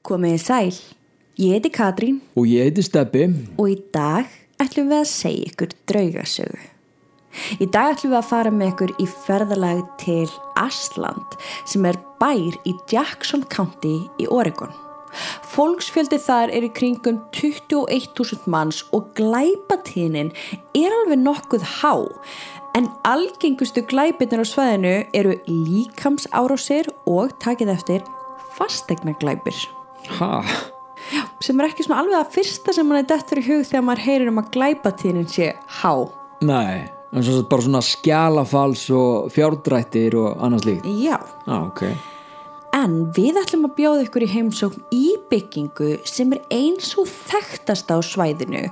Komið þið sæl, ég heiti Katrín Og ég heiti Steppi. og í dag ætlum við að segja ykkur draugasögu. Í dag ætlum við að fara með ykkur í ferðalag til Ashland sem er bær í Jackson County í Oregon. Fólksfjöldi þar er í kringum 21.000 manns og glæpatíðnin er alveg nokkuð há en algengustu glæpirnir á svæðinu eru líkamsárásir og takið eftir fastegnaglæpir Ha? sem er ekki svona alveg að fyrsta sem mann er dett fyrir hug þegar maður heyrir um að glæpatíðnin sé há. Nei, en svo bara svona skjalafals og fjárdrættir og annars líkt. Já, Ah, ok. En við ætlum að bjóða ykkur í heimsókn í byggingu sem er eins og þekktast á svæðinu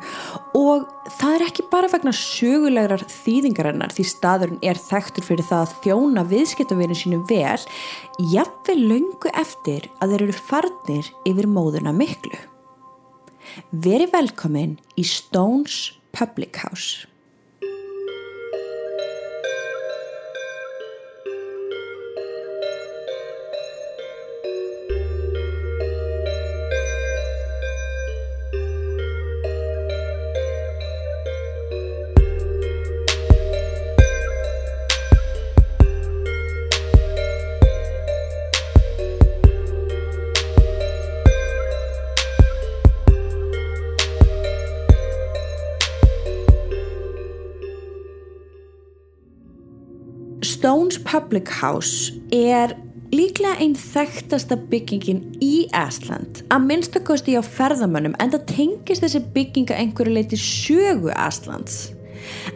og það er ekki bara vegna sögulegrar þýðingarinnar því staðurinn er þekktur fyrir það að þjóna viðskiptavinu sínu vel, jafnvel löngu eftir að þeir eru farnir yfir móðuna miklu. Veri velkomin í Stones Public House. Stones Public House er líklega einn þekktasta byggingin í Ashland að minnstakosti á ferðamönnum en það tengist þessi bygginga einhverju leiti sögu Ashlands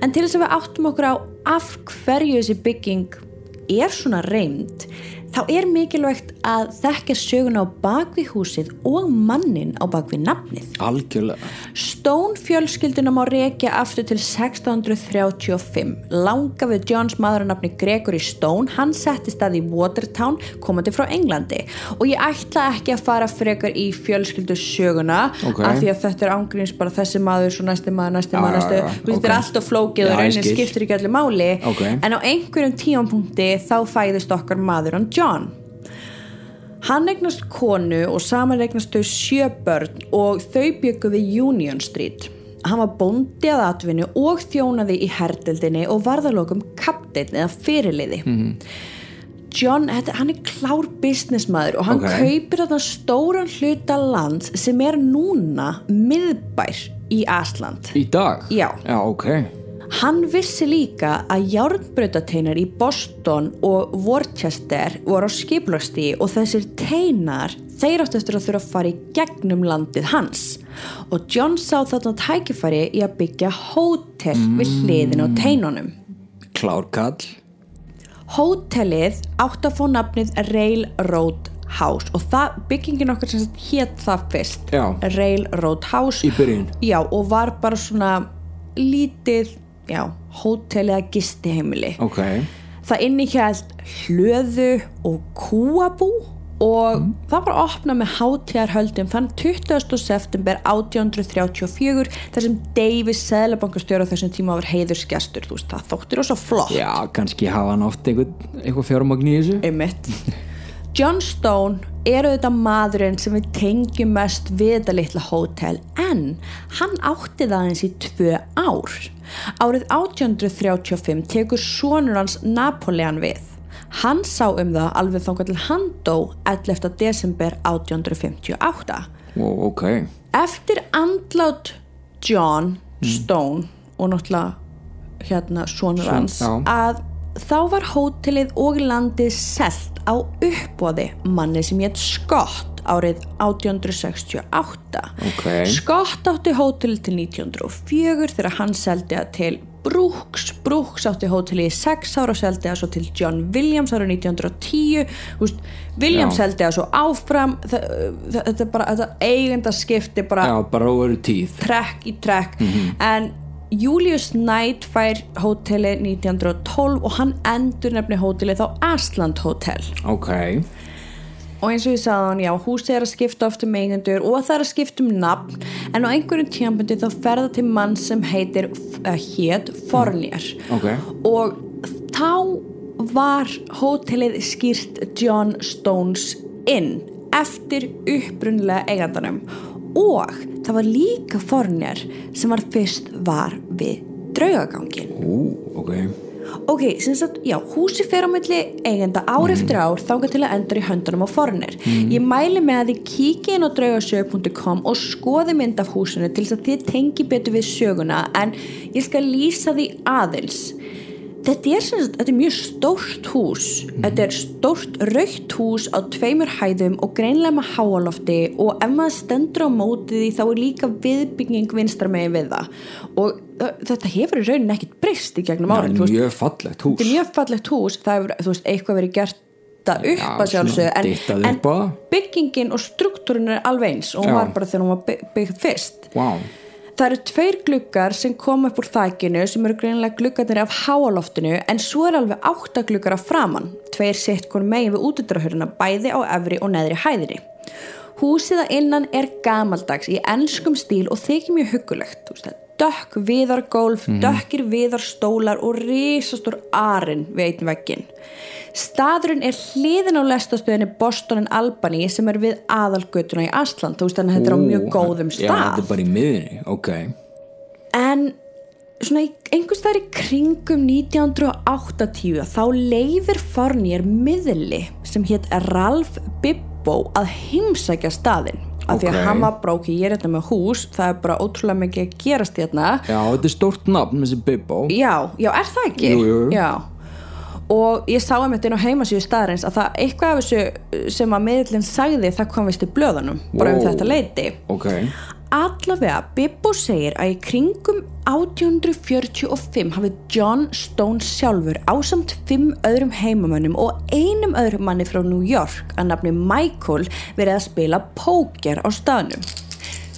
en til þess að við áttum okkur á af hverju þessi bygging er svona reynd þá er mikilvægt að þekka söguna á bakvið húsið og mannin á bakvið nafnið Algjörlega. Stone fjölskylduna má rekja aftur til 1635. Langa við Johns maðurannafni Gregory Stone, hann setti stað í Watertown komandi frá Englandi og ég ætla ekki að fara frekar í fjölskyldu söguna Ok. af því að þetta er ángríns bara þessi maður, svo næsti maður, næsti Já, maður, næsti já, Þú veist, þetta er alltaf flókið og raunin skiptir ekki allir máli Ok. en á einhverjum tíampunkti þá fæðist okkar maður hann John Hann eignast konu og saman eignast þau sjö börn og þau byggu við Union Street. Hann var bóndi að atvinnu og þjónaði í herdeldinni og varðalokum kapteinn eða fyrirliði. John, þetta, hann er klár businessmaður og hann Ok. kaupir þarna stóran hluta lands sem er núna miðbær í Asland. Í dag? Já. Já, ok. Hann vissi líka að járnbrautateinar í Boston og Worcester voru á skiplagstí og þessir teinar þeir áttu eftir að þurfa að fara í gegnum landið hans og John sá þarna tækifæri í að byggja hótel við hliðin á teinunum. Klárkall. Hótelið átti að fá nafnið Railroad House og það, byggingin okkar sem sagt hét það fyrst Já. Railroad House Í byrjun. Já, og var bara svona lítið, já, hótel eða gistiheimili. Ok. Það innihjælt hlöðu og kúabú og það var að opna með hátíðarhöldum þann 20. september 1834 þar sem Davis Sælabankastjóra á þessum tíma var heiðursgestur, þú veist, það þóttir og svo flott. Já, kannski hafa hann oft einhvern, eitthvað fjármagn í þessu. Einmitt. John Stone er auðvitað maðurinn sem við tengjum mest við þetta litla hótel en hann átti það eins í tvö ár. Árið 1835 tekur sonur hans Napoleon við. Hann sá um það alveg þangað til hann dó 11. desember 1858. Ó, ok. Eftir andlát John Stone og náttúrulega hérna sonur Son, hans já. að þá var hótelið og landið selt á uppbóði manni sem hétt Scott árið 1868 Ok. Scott átti hótelið til 1904 þegar hann seldi það til Brooks, Brooks átti hótelið í 6 ára og seldi það svo til John Williams árið 1910 Úst, Williams Já. seldi það svo áfram. Þetta er bara, þetta eigendaskipti bara Já, bara trekk í trekk. En Julius Knight fær hótelið 1912 og hann endur nefni hótelið á Asland Hotel Ok. og eins og ég sagði hann, já, húsið er að skipta oft um eigendur og það er að skipta um nafn en á einhverjum tíambundi þá ferða til mann sem heitir, uh, hét Fornier Ok. og þá var hótelið skýrt John Stones Inn eftir upprunlega eigandanum og það var líka Forner sem var fyrst var við draugagangin ok. Ok, sem sagt, já, húsi fer á milli eigenda ár eftir ár þángar til að endur í höndunum á Forner ég mæli með að þið kíkja inn á draugasögu.com og skoði mynd af húsinu til þess að þið tengi betur við söguna en ég skal lýsa því aðeins þetta er, sem þetta er mjög stórt hús. Þetta er stórt raukt hús á tveimur hæðum og greinlega með háalofti og ef maður stendur á móti því þá er líka viðbygging vinstra megin við það. Og þetta hefur í rauninni ekkit breyst í gegnum árin Það er mjög fallegt hús. Þetta er mjög fallegt hús. Það þú veist, eitthvað verið gert upp Já, að sjálfsögðu. En, en byggingin og struktúrin er alveg eins og hún Já. var bara þegar hún var bygg- byggð fyrst. Vá, það eru tveir gluggar sem koma upp úr þakinu sem eru greinilega gluggarnir af háaloftinu en svo er alveg átta gluggar af framann tveir sitt hvern megin við útidrahöruna bæði á efri og neðri hæðinni. Húsið að innan er gamaldags í enskum stíl og þykir mjög huggulegt Dökk viðargólf, dökkir viðarstólar og risastór arinn við einn veggin staðurinn er hliðin á lestastöðinni Boston and Albany sem er við aðalgötuna í Asland þú veist þannig að þetta er á mjög góðum Já, stað þetta er bara í miðinni, ok. En svona einhvers þar í kringum 1980 þá leifir Fornier miðli sem hétt Ralph Bibbo að heimsækja staðinn af því að Ok. hann var bróki, ég er þetta með hús það er bara ótrúlega mikið að gerast hérna Já, þetta er stórt nafn, þessi Bibbo já, já, er það ekki? Jú, jú. Já og ég sá einmitt inn á heimasíðu staðarins að það eitthvað af þessu sem að miðlinn sagði það kom vist í blöðunum bara um Wow. þetta leiti Ok, Allavega, Bibbo segir að í kringum 1845 hafi John Stone sjálfur ásamt fimm öðrum heimamönnum og einum öðrum manni frá New York að nafni Michael verið að spila póker á staðnum.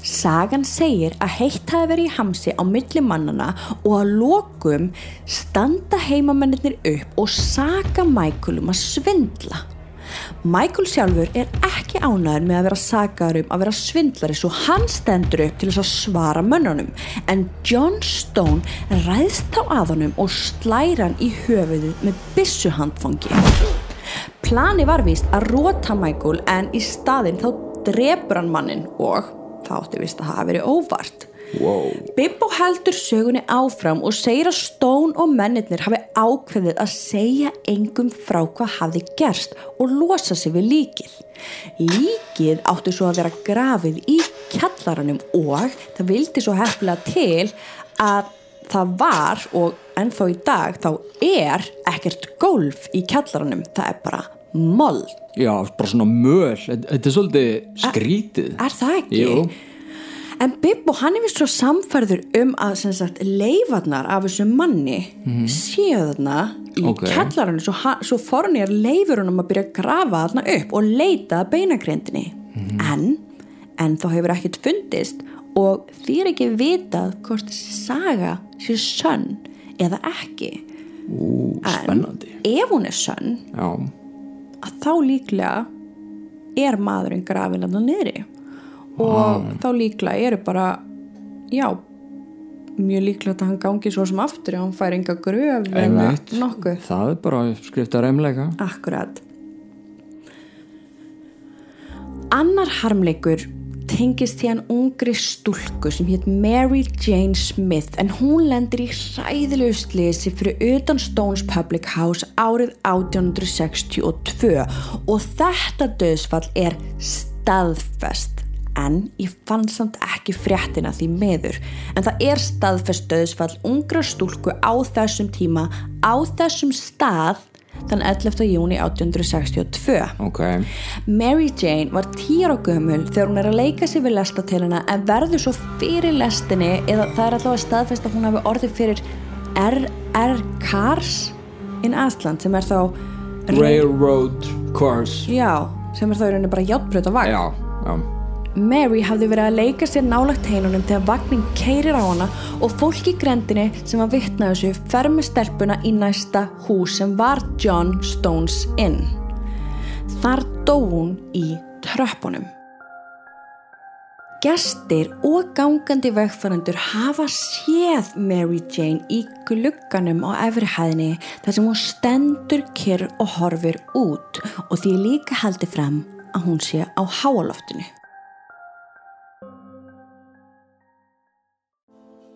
Sagan segir að heitt hafi verið í hamsi á milli mannana og að lokum standa heimamennir upp og saga Michael um að svindla. Michael sjálfur er ekki ánæður með að vera sagaður um að vera svindlari svo hann stendur upp til þess að svara mönnunum en John Stone ræðst á að honum og slæra hann í höfuðu með byssuhandfangi. Plani var víst að róta Michael en í staðinn þá drepur hann mannin og það átti víst að hafa verið óvart. Wow Bibbo heldur sögunni áfram og segir að Stone og mennirnir hafi ákveðið að segja engum frá hvað hafi gerst og losa sig við líkið. Líkið átti svo að vera grafið í kjallaranum og það vildi svo hefnilega til að það var og ennþá í dag þá er ekkert golf í kjallaranum, það er bara mold. Já, bara svona möl, þetta er svolítið skrítið Er það ekki? Jú. En Bibbo hann er vist svo samfærður um að sagt, leifarnar af þessu manni séu þarna í. Ok. okay. kjallarinu svo, hann- svo fornir leifur hann að byrja að grafa þarna upp og leita beinagrindinni Mhm. en, en þá hefur ekkert fundist og því er ekki vitað hvort þessi saga sé sönn eða ekki Ú, spennandi ef hún er sönn Já, að þá líklega er maðurinn grafin að það niðri og þá líklega eru bara já mjög líklegt að hann gangi svo sem aftur ef hann fær enga gröf Einmitt. nokkuð. Það er bara skrifta reymleika akkurat annar harmleikur tengist því hann ungri stúlku sem hétt Mary Jane Smith en hún lendir í hræðilegu slisi fyrir utan Stones Public House árið 1862 og þetta döðsfall er staðfest en ég fann samt ekki fréttina því meður en það er staðfest döðsfall ungra stúlku á þessum tíma á þessum stað þann 11. júni 1862 Ok, Mary Jane var 10 ára gömul þegar hún er að leika sér við lestatelina en verður svo fyrir lestinni eða það er allavega staðfest að hún hafi orðið fyrir R.R. Cars in Asland sem er þá Railroad Cars já, sem er þá í rauninni bara játbröð á vagn Já, já Mary hafði verið að leika sér nálagt heinunum þegar vagnin keirir á hana og fólk í grendinni sem var vitna þessu fer með stelpuna í næsta hús sem var John Stones Inn. Þar dó hún í tröppunum. Gestir og gangandi vegfærandur hafa séð Mary Jane í glugganum á efrihæðinni þar sem hún stendur kyrr og horfir út og því líka haldið fram að hún sé á háaloftinu.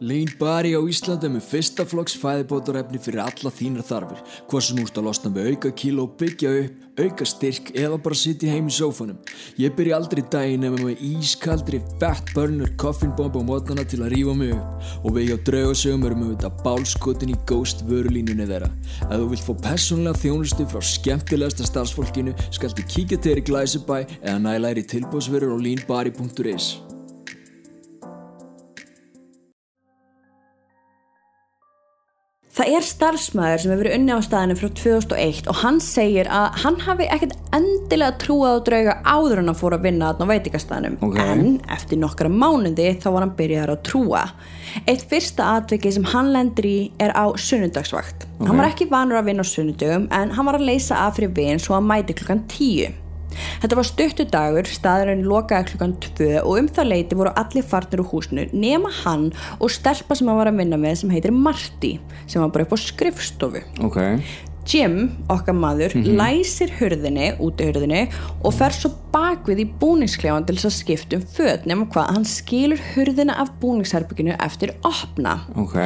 Lean Bari á Íslandi er með fyrsta flokks fæðibótarefni fyrir alla þínar þarfir hvað sem úrst að losna með auka kíló, byggja upp, auka styrk eða bara sitja heim í sófanum. Ég byrja aldrei daginn ef með ískaldri fat burner koffinbomb á mótnana til að rífa mig upp og við hjá draugasögum erum við þetta bálskotin í ghost vörulínunni þeirra. Ef þú vilt fá personlega þjónustu frá skemmtilegasta starfsfólkinu skaldu kíkja til þér í Glæsibæ eða næla þér í tilbúsverður á leanbari.is. Það er starfsmæður sem hefur verið unni á staðinu frá 2001 og hann segir að hann hafi ekkert endilega trúað á drauga áður en að fóra að vinna þarna á veitingastæðinum Ok. en eftir nokkra mánuði þá var hann byrjaðar að trúa. Eitt fyrsta atviki sem hann lendir í er á sunnudagsvakt. Hann var ekki vanur að vinna á sunnudögum en hann var að leysa af fyrir vin svo að mæti klukkan 10. Þetta var stuttu dagur, staðurinn lokaði klukkan 2 og um það leiti voru allir farnir úr húsinu nema hann og stelpa sem hann var að vinna með sem heitir Marty sem var bara upp á skrifstofu. Ok. Jim, okkar maður, læsir hurðinni, úti hurðinni og fer svo bakvið í búningsklefan til þess að skipta um föt nema hvað hann skilur hurðina af búningsherbygginu eftir opna. Ok.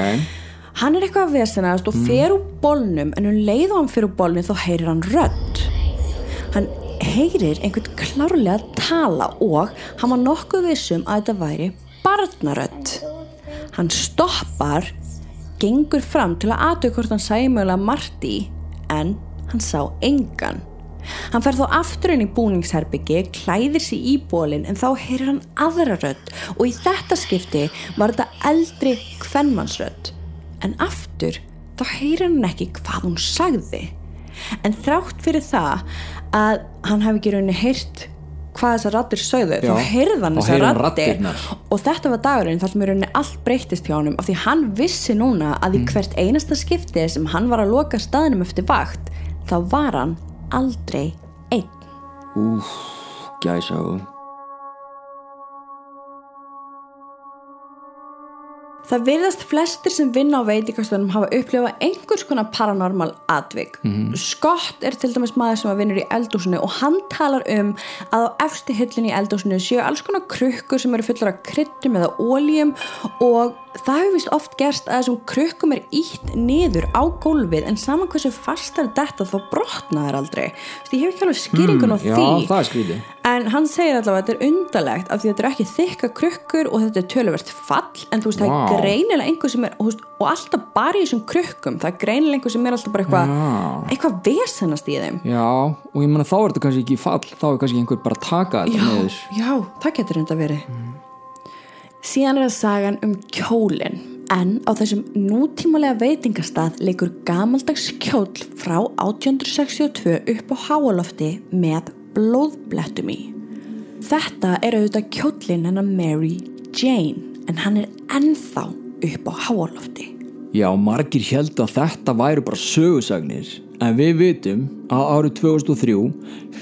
Hann er eitthvað að vesenast og fer úr bólnum en um leið og hann fer úr bólnum þá heyrir hann rödd. Hann heyrir einhvern klárlega tala og hann var nokkuð vissum að þetta væri barnarödd. Hann stoppar, gengur fram til að aðtöku hvort hann sæði mögulega Marti en hann sá engan. Hann fer þó aftur inn í búningsherbyggi, klæðir sig í bólinn en þá heyrir hann aðra rödd og í þetta skipti var þetta eldri kvennmannsrödd. En aftur þá heyrir hann ekki hvað hún sagði. En þrátt fyrir það að hann hafi ekki rauninni heyrt hvað þessar rattir sögðu, Já, þá heyrði hann þessar hann rattir og þetta var dagurinn þar sem í rauninni allt breytist hjá honum af því hann vissi núna að í hvert einasta skipti sem hann var að loka staðnum eftir vakt þá var hann aldrei einn. Úf, gæsa og... Það virðast flestir sem vinna á veitingastöðunum hafa upplifað einhvers konar paranormal atvik. Scott er til dæmis maður sem vinnur í eldúsinu og hann talar um að á efsti hyllin í eldúsinu séu alls konar krukkur sem eru fullar af kryttum eða óljum og það hefur vist oft gerst að þessum krukkum er ítt niður á gólfið en saman hversu fastar þetta þá brotna þær aldrei. Því ég hef ekki alveg skýringun á Já, því. það skrítið. En hann segir allavega að þetta er undarlegt af því að þetta er ekki þykka krukkur og þetta er töluvert fall en þú veist það Vá. er greinilega einhver sem er veist, og alltaf bara í þessum krukkum það er greinilega einhver sem er alltaf bara eitthvað Já. eitthvað vesennast í þeim Já, og ég meina þá er þetta kannski ekki fall, þá er kannski einhver bara að taka þetta já, já, það getur enda verið síðan er það sagan um kjólin en á þessum nútímalega veitingastað leikur gamaldags kjól frá 1862 upp á háalofti með blóðblettum í. Þetta er auðvitað kjólin hennar Mary Jane en hann er ennþá upp á háalofti. Já, margir held að þetta væru bara sögusagnir, en við vitum að árið 2003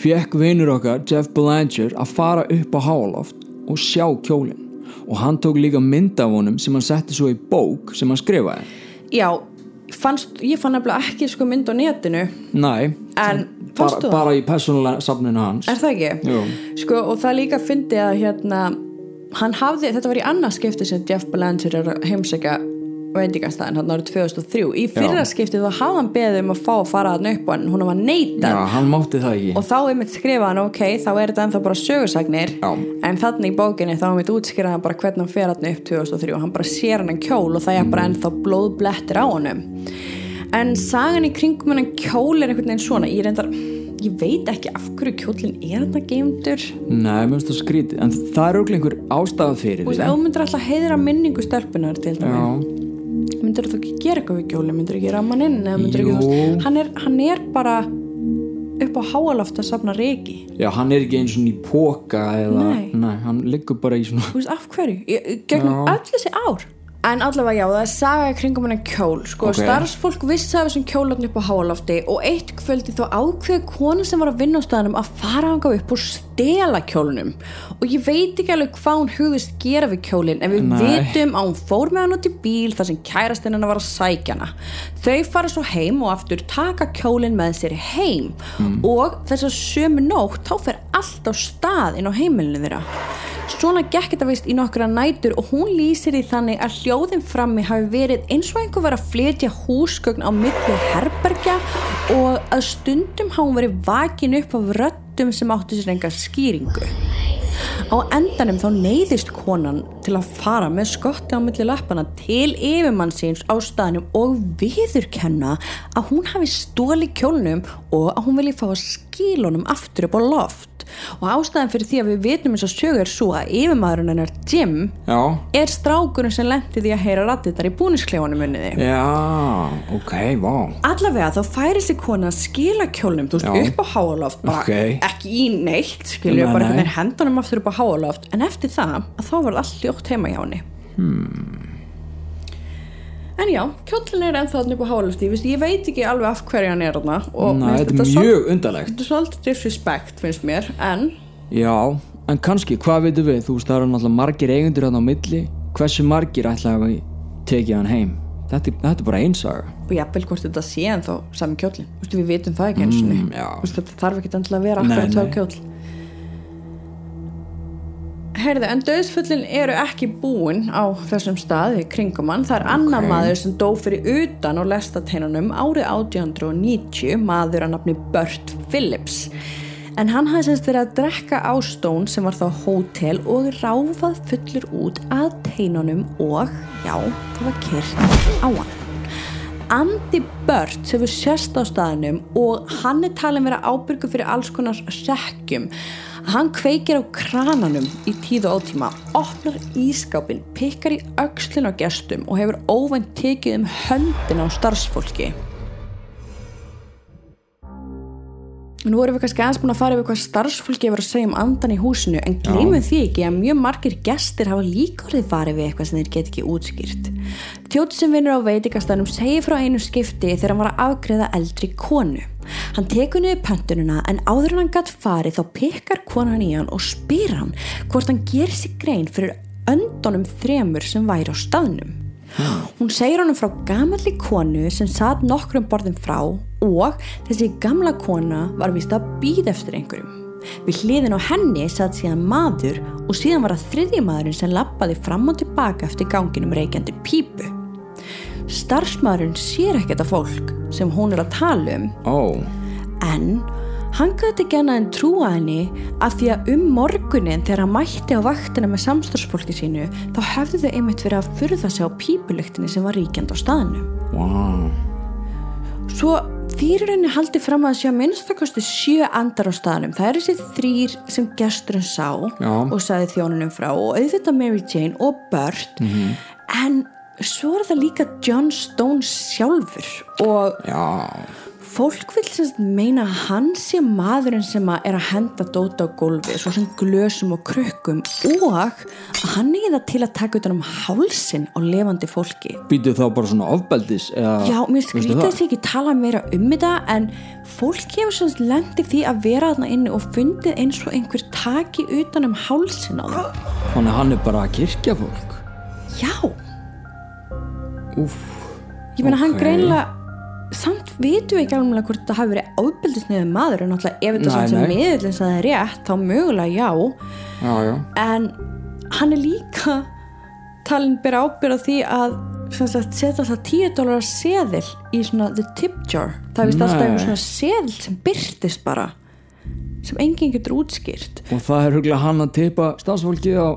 fekk vinur okkar Jeff Belanger að fara upp á Háaloft og sjá kjólinn og hann tók líka mynd af honum sem hann setti svo í bók sem hann skrifaði. já, fannst, ég fann nefnilega ekki sko mynd á netinu Næ, en bara, bara í persónulega safninu hans. Er það ekki? Jú. Sko, og það líka fyndi að hérna, hann hafði, þetta var í annað skipti sem Jeff Belanger er að heimsækja veitingastæðin hann árið 2003 í fyrra skiptið þá hafði hann beðið um að fá að fara hann upp en hún var neitað. Já, hann mátti það ekki. og þá einmitt skrifa hann ok, þá er þetta ennþá bara sögursagnir Já. en þannig í bókinni þá einmitt útskýra hann bara hvernig hann fer hann upp 2003 og hann bara sér hann kjól og það er bara ennþá blóðblettir á honum. En sagan í kringum hann kjól er einhvern veginn svona ég reyndar, ég veit ekki af hverju kjólinn er þetta geimdur Nei, mér finnst það skrítið, en það er fyrir Þú ekki gera eitthvað við kjóli, myndir þú ekki ramma hann inn? Hann er, hann er bara upp á háaloft að safna reiki já, hann er ekki eins og í póka eða, Nei. hann liggur bara í svona, þú veist, af hverju, gegnum öll þessi ár? En allavega já, það er saga í kringum hennar kjól sko, Ok. starfsfólk vissi af þessum kjólarni upp á háalofti og eitt kvöldi þá ákveði kona sem var að vinna á staðanum að fara hanga upp og stela kjólunum og ég veit ekki alveg hvað hún hugðist gera við kjólin en við Nei. vitum að hún fór með hann út í bíl þar sem kærastinn hennar var að sækja hana þau fara svo heim og aftur taka kjólin með sér heim og þess að sömu nótt þá fer allt á stað inn á heimilinu þeirra. Svona gekk þetta veist í nokkra nætur og hún lýsir í þannig að hljóðin frammi hafi verið eins og einhver var að flytja húsgögn á milli herbergja og að stundum hafa hún verið vakin upp af röddum sem áttu sér enga skýringu. Á endanum þá neyðist konan til að fara með skotti á milli lappana til yfirmann síns á staðnum og viðurkenna að hún hafi stóli kjólnum og að hún vilji fá að skílunum aftur upp á loft og ástæðan fyrir því að við vitum eins og sögur svo að yfirmaðurinn hennar Jim Já, er strákurinn sem lendi því að heyra rattitar í búnisklefanum munniði. já, ok, vá Allavega þá færi sig kona að skila kjólnum, þú veist, upp á háaloft bara Ok. ekki í neitt, skilju, bara nei. hendunum aftur upp á háaloft, en eftir það að þá var allt ljótt heima hjá henni hmm. En já, kjólinn er ennþá upp á háalofti, ég, ég veit ekki alveg af hverju hann er þarna og Næ, þetta er mjög undarlegt. Þetta er svolítið disrespect finnst mér, en Já, en kannski, hvað veitum við? Þú veist, það eru náttúrulega margir eigendur hann á milli. Hversu margir ætla að tekið hann heim? Þetta, þetta er bara einsaga og jafnvel hvort þetta sé en þá sami veist, við vitum það ekki eins og Mm, þetta þarf ekki endilega að vera akkurat þá nei. kjóll Herðu, en döðsfullin eru ekki búin á þessum staði kringum hann. Það er annar maður sem dó fyrir utan á lestateinunum árið 1890, maður að nafni Burt Phillips. En hann hafði semst verið að drekka á Stone sem var þá hótel og ráfað fullur út að teinunum og, já, það var kyrt á hann. Andy Burt hefur sérst á staðinum og hann er talin vera ábyrgu fyrir alls konar sekkjum. Hann kveikir á krananum í tíð og ótíma, opnar ískápin, pikkar í öxlin á gestum og hefur óvænt tekið um höndin á starfsfólki. Nú erum við kannski aðeins búin að fara yfir hvað starfsfólki hefur að segja um andan í húsinu en gleymum því ekki að mjög margir gestir hafa líka orðið farið við eitthvað sem þeir get ekki útskýrt. Tjótt sem vinnur á veitingastanum segir frá einu skipti þegar hann var að afgreða eldri konu. Hann tekur niður pöntununa en áður hann gatt farið þá pikkar konan í hann og spyr hann hvort hann gerir sig grein fyrir öndunum þremur sem væri á staðnum. Hún segir honum frá gamalli konu sem satt nokkrum borðum frá og þessi gamla kona var vist að býða eftir einhverjum. Við hliðin á henni satt síðan maður og síðan var það þriðji maðurinn sem lappaði fram og tilbaka eftir ganginum reykjandi pípu. Starfsmaðurinn sér ekkert af fólk sem hún er að tala um Ó, en hann gæti ekki annað en trúa henni af því að um morgunin þegar hann mætti á vaktina með samstarfsfólki sínu þá hefðu þau einmitt verið að furða sig á pípulyktinni sem var ríkjand á staðinu. vá Svo fyrir henni haldið fram að sé að minnstakosti sjö andar á staðanum. Það eru þessi þrýr sem gesturinn sá Já. og sagði þjónunum frá og auðvitað Mary Jane og Burt en svo er það líka John Stone sjálfur og Já, Fólk vil semst meina að hann sé maðurinn sem að er að henda dóta á gólfi svo sem glösum og krukkum og að hann er það til að taka utan um hálsin á levandi fólki. býtu þá bara svona ofbeldis eða, Já, mér skrítið þess ekki tala meira um þetta en fólk hefur semst lendið því að vera þarna inni og fundið eins og einhver taki utan um hálsin á það. Þannig hann er bara að kirkja fólk Já, Úf, ég meina hann Ok. Samt vitum við ekki alveg hvort það hafi verið ábyldisniður maður en náttúrulega ef þetta sem nei. miðlinn sem það er rétt þá mögulega já. Já, já. En hann er líka talin bera ábyrð á því að sagt, setja alltaf 10 dólarar seðil í svona the tip jar. Það vist alltaf einhver svona seðil sem byrtist bara sem enginn getur útskýrt. Og það er huglega hann að teipa stafsfólkið á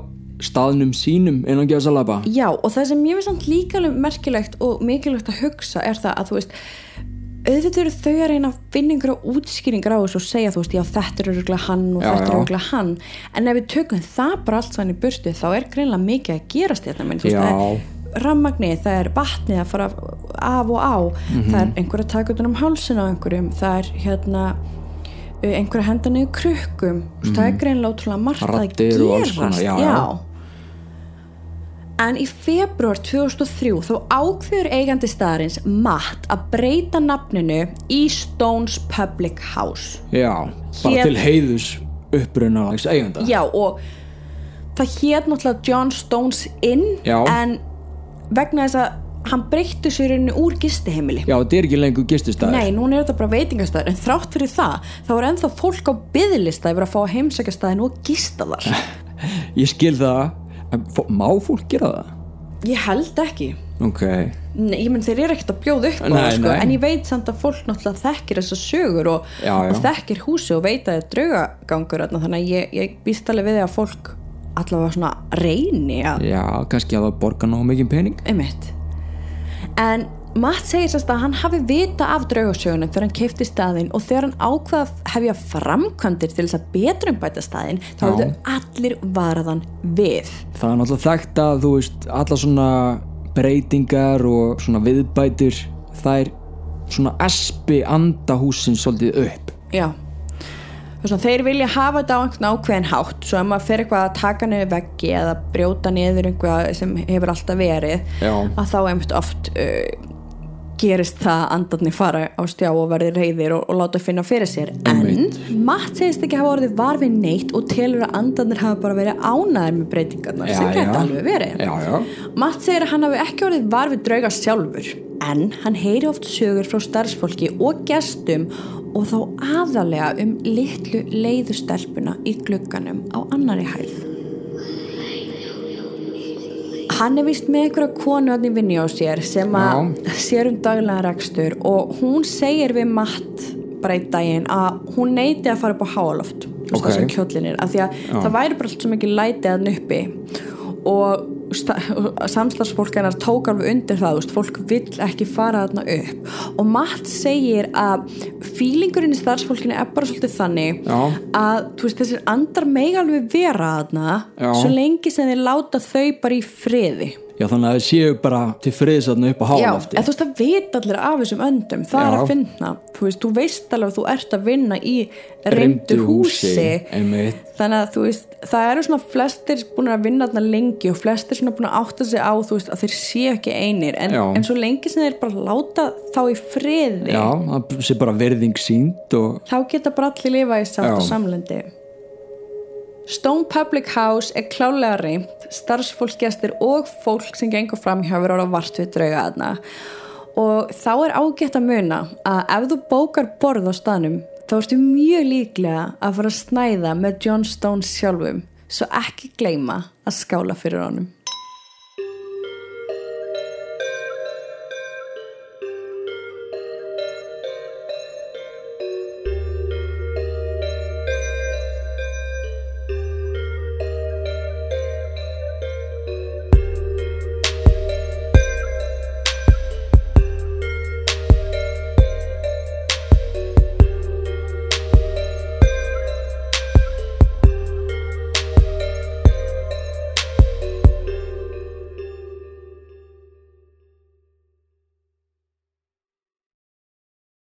staðnum sínum innan geðsalaba já og það sem ég finnst samt líka merkilegt og mikilvægt að hugsa er það að þú veist auðvitað eru þau að reyna að finna einhverja útskýringar á þessu og segja þú veist já þetta er örgulega hann og Já, þetta er já. örgulega hann en ef við tökum það bara allt sann í burtu þá er greinlega mikið að gerast þetta menn, þú veist, Já. það er rammagni, það er vatnið að fara af og á Mhm. það er einhver að taka utan um hálsin á einhverjum það er hérna uh, einhver að henda niður krukkum mm. það er greinlega ótrúlega margt að Mhm. Og alls gerast konar, já, já. En í februar 2003 þá ákveður eigandi staðarins Matt að breyta nafninu í Stones Public House. Já, bara Hér- til heiðus upprunalags eiganda. Já og það hét náttúrulega John Stones Inn Já. en vegna þess að hann breytti sér rauninni úr gistiheimili. Já, þetta er ekki lengur gististæður Nei, núna er þetta bara veitingastæður en þrátt fyrir það, þá er ennþá fólk á byðlista yfir að fá staðin og gista þar. Ég skil það Má fólk gera það? Ég held ekki. Ok, Nei, ég menn þeir eru ekkert að bjóða upp á það sko, en ég veit samt að fólk náttúrulega þekkir þessar sögur og, Já, já. og þekkir húsi og veit að það er draugagangur þannig að ég, ég býst alveg við því að fólk allavega svona reyni að já, kannski að það borga nóg mikið pening. Einmitt. En Matt segir sérst að hann hafi vita af draugasögunum þegar hann keipti staðinn og þegar hann ákvað að hefja framkvæmdir til þess að betra umbæta staðinn þá hefðu allir varaðan við. Það er náttúrulega þekkt að þú veist alla svona breytingar og svona viðbætur er svona espi andahúsin svolítið upp. Já. Svona, þeir vilja hafa þetta á einhvern ákveðin hátt svo ef maður fer eitthvað að taka niður veggi eða brjóta niður einhvað sem hefur alltaf verið Já. að þá einmitt oft uh, gerist það að andarnir fara á stjá og verði reyðir og, og láta finna fyrir sér. En Matt segist ekki hafa orðið var við neitt og telur að andarnir hafa bara verið ánæðir með breytingarnar Já, sem geta alveg verið. Já, já. Matt segir að hann hafi ekki orðið var við drauga sjálfur en hann heyri oft sögur frá starfsfólki og gestum og þá aðalega um litlu leiðustelpuna í glugganum á annari hæð. Hann er vist með einhverja konu hann í vinni á sér sem að sér um daglega rekstur og hún segir við Matt bara í daginn að hún neyti að fara upp á háaloft þú veist Ok. það sem kjóllinir af því að það væri bara allt svo mikið lætið að uppi. Og samslagsfólk hennar tók alveg undir það veist, fólk vill ekki fara þarna upp og Matt segir að fílingurinn í starfsfólkinu er bara svolítið þannig Já. að veist, þessir andar mega alveg vera þarna Já. svo lengi sem þeir láta þau bara í friði Já, þannig að þið séu bara til friðsatna upp á Já, hálafti en þú veist að vita allir af þessum öndum það er Já. að finna, þú veist, þú veist alveg að þú ert að vinna í reyndu húsi einmitt þannig að þú veist, það eru svona flestir búin að vinna þarna lengi og flestir svona búin að átta sig á, þú veist, að þeir séu ekki einir en, Já. en svo lengi sem þeir bara láta þá í friði Já, það sé bara verðing sínt og þá geta bara allir lifa í sátt og Já. samlendi Stone Public House er klálega reynd starfsfólkgestir og fólk sem gengur fram hjá verið ára vart við drauga þarna. Og þá er ágætt að muna að ef þú bókar borð á staðnum þá ertu mjög líklega að fara að snæða með John Stone sjálfum. Svo ekki gleyma að skála fyrir honum